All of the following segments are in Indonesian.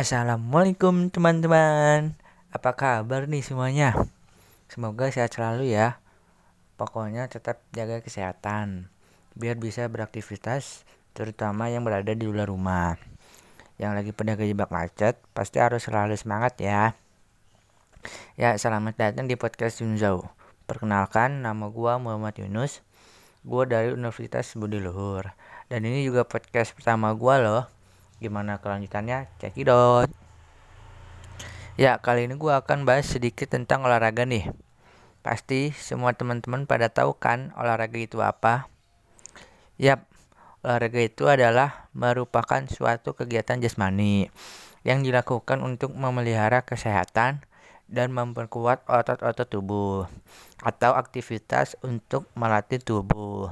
Assalamualaikum teman-teman. Apa kabar nih semuanya? Semoga sehat selalu ya. Pokoknya tetap jaga kesehatan Biar bisa beraktivitas Terutama yang berada di luar rumah. Yang lagi pada kejebak macet Pasti harus selalu semangat ya. Ya selamat datang di podcast Yunzau. Perkenalkan nama gua Muhammad Yunus. Gua dari Universitas Budi Luhur. Dan ini juga podcast pertama gua loh Gimana kelanjutannya? Cekidot. Ya, kali ini gue akan bahas sedikit tentang olahraga nih. Pasti semua teman-teman pada tahu kan olahraga itu apa? Yap, olahraga itu adalah merupakan suatu kegiatan jasmani yang dilakukan untuk memelihara kesehatan dan memperkuat otot-otot tubuh atau aktivitas untuk melatih tubuh.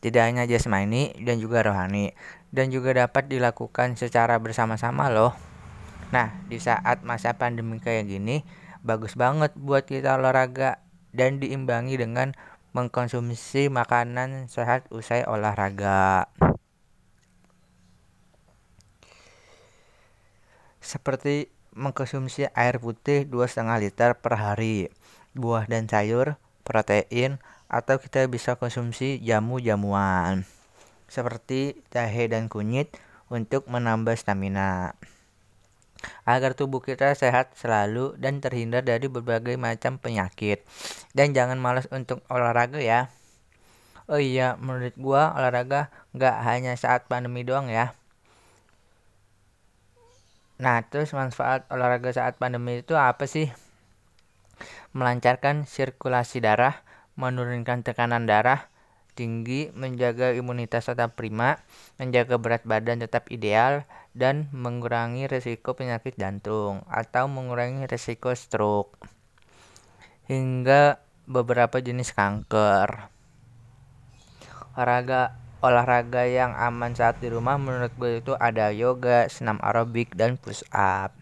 Tidak hanya jasmani dan juga rohani, dan juga dapat dilakukan secara bersama-sama loh. Nah, di saat masa pandemi kayak gini, bagus banget buat kita olahraga dan diimbangi dengan mengkonsumsi makanan sehat usai olahraga. Seperti mengkonsumsi air putih 2,5 liter per hari, buah dan sayur, protein, atau kita bisa konsumsi jamu-jamuan seperti jahe dan kunyit untuk menambah stamina. Agar tubuh kita sehat selalu dan terhindar dari berbagai macam penyakit. Dan jangan malas untuk olahraga ya. Oh iya, menurut gua olahraga nggak hanya saat pandemi doang ya. Nah, terus manfaat olahraga saat pandemi itu apa sih? Melancarkan sirkulasi darah, menurunkan tekanan darah, tinggi, menjaga imunitas tetap prima, menjaga berat badan tetap ideal, dan mengurangi risiko penyakit jantung atau mengurangi risiko stroke hingga beberapa jenis kanker. Olahraga olahraga yang aman saat di rumah menurut gue itu ada yoga, senam aerobik, dan push up.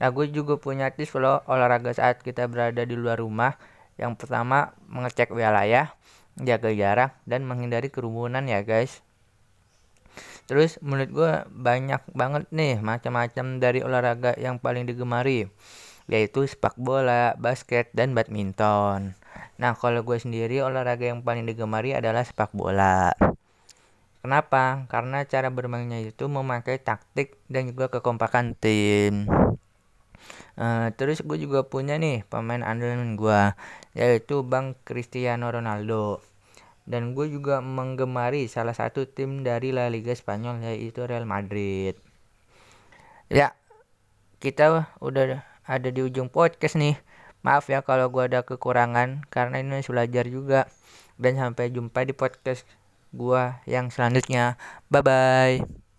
Nah gue juga punya tips loh olahraga saat kita berada di luar rumah. Yang pertama mengecek wilayah jaga jarak dan menghindari kerumunan ya guys terus menurut gue banyak banget nih macam-macam dari olahraga yang paling digemari yaitu sepak bola, basket, dan badminton. Nah kalau gue sendiri olahraga yang paling digemari adalah sepak bola. Kenapa? Karena cara bermainnya itu memakai taktik dan juga kekompakan tim. Uh, terus gue juga punya nih pemain andalan gue yaitu Bang Cristiano Ronaldo dan gue juga menggemari salah satu tim dari La Liga Spanyol yaitu Real Madrid. Ya, kita udah ada di ujung podcast nih. Maaf ya kalau gue ada kekurangan karena ini belajar juga. Dan sampai jumpa di podcast gue yang selanjutnya. Bye bye.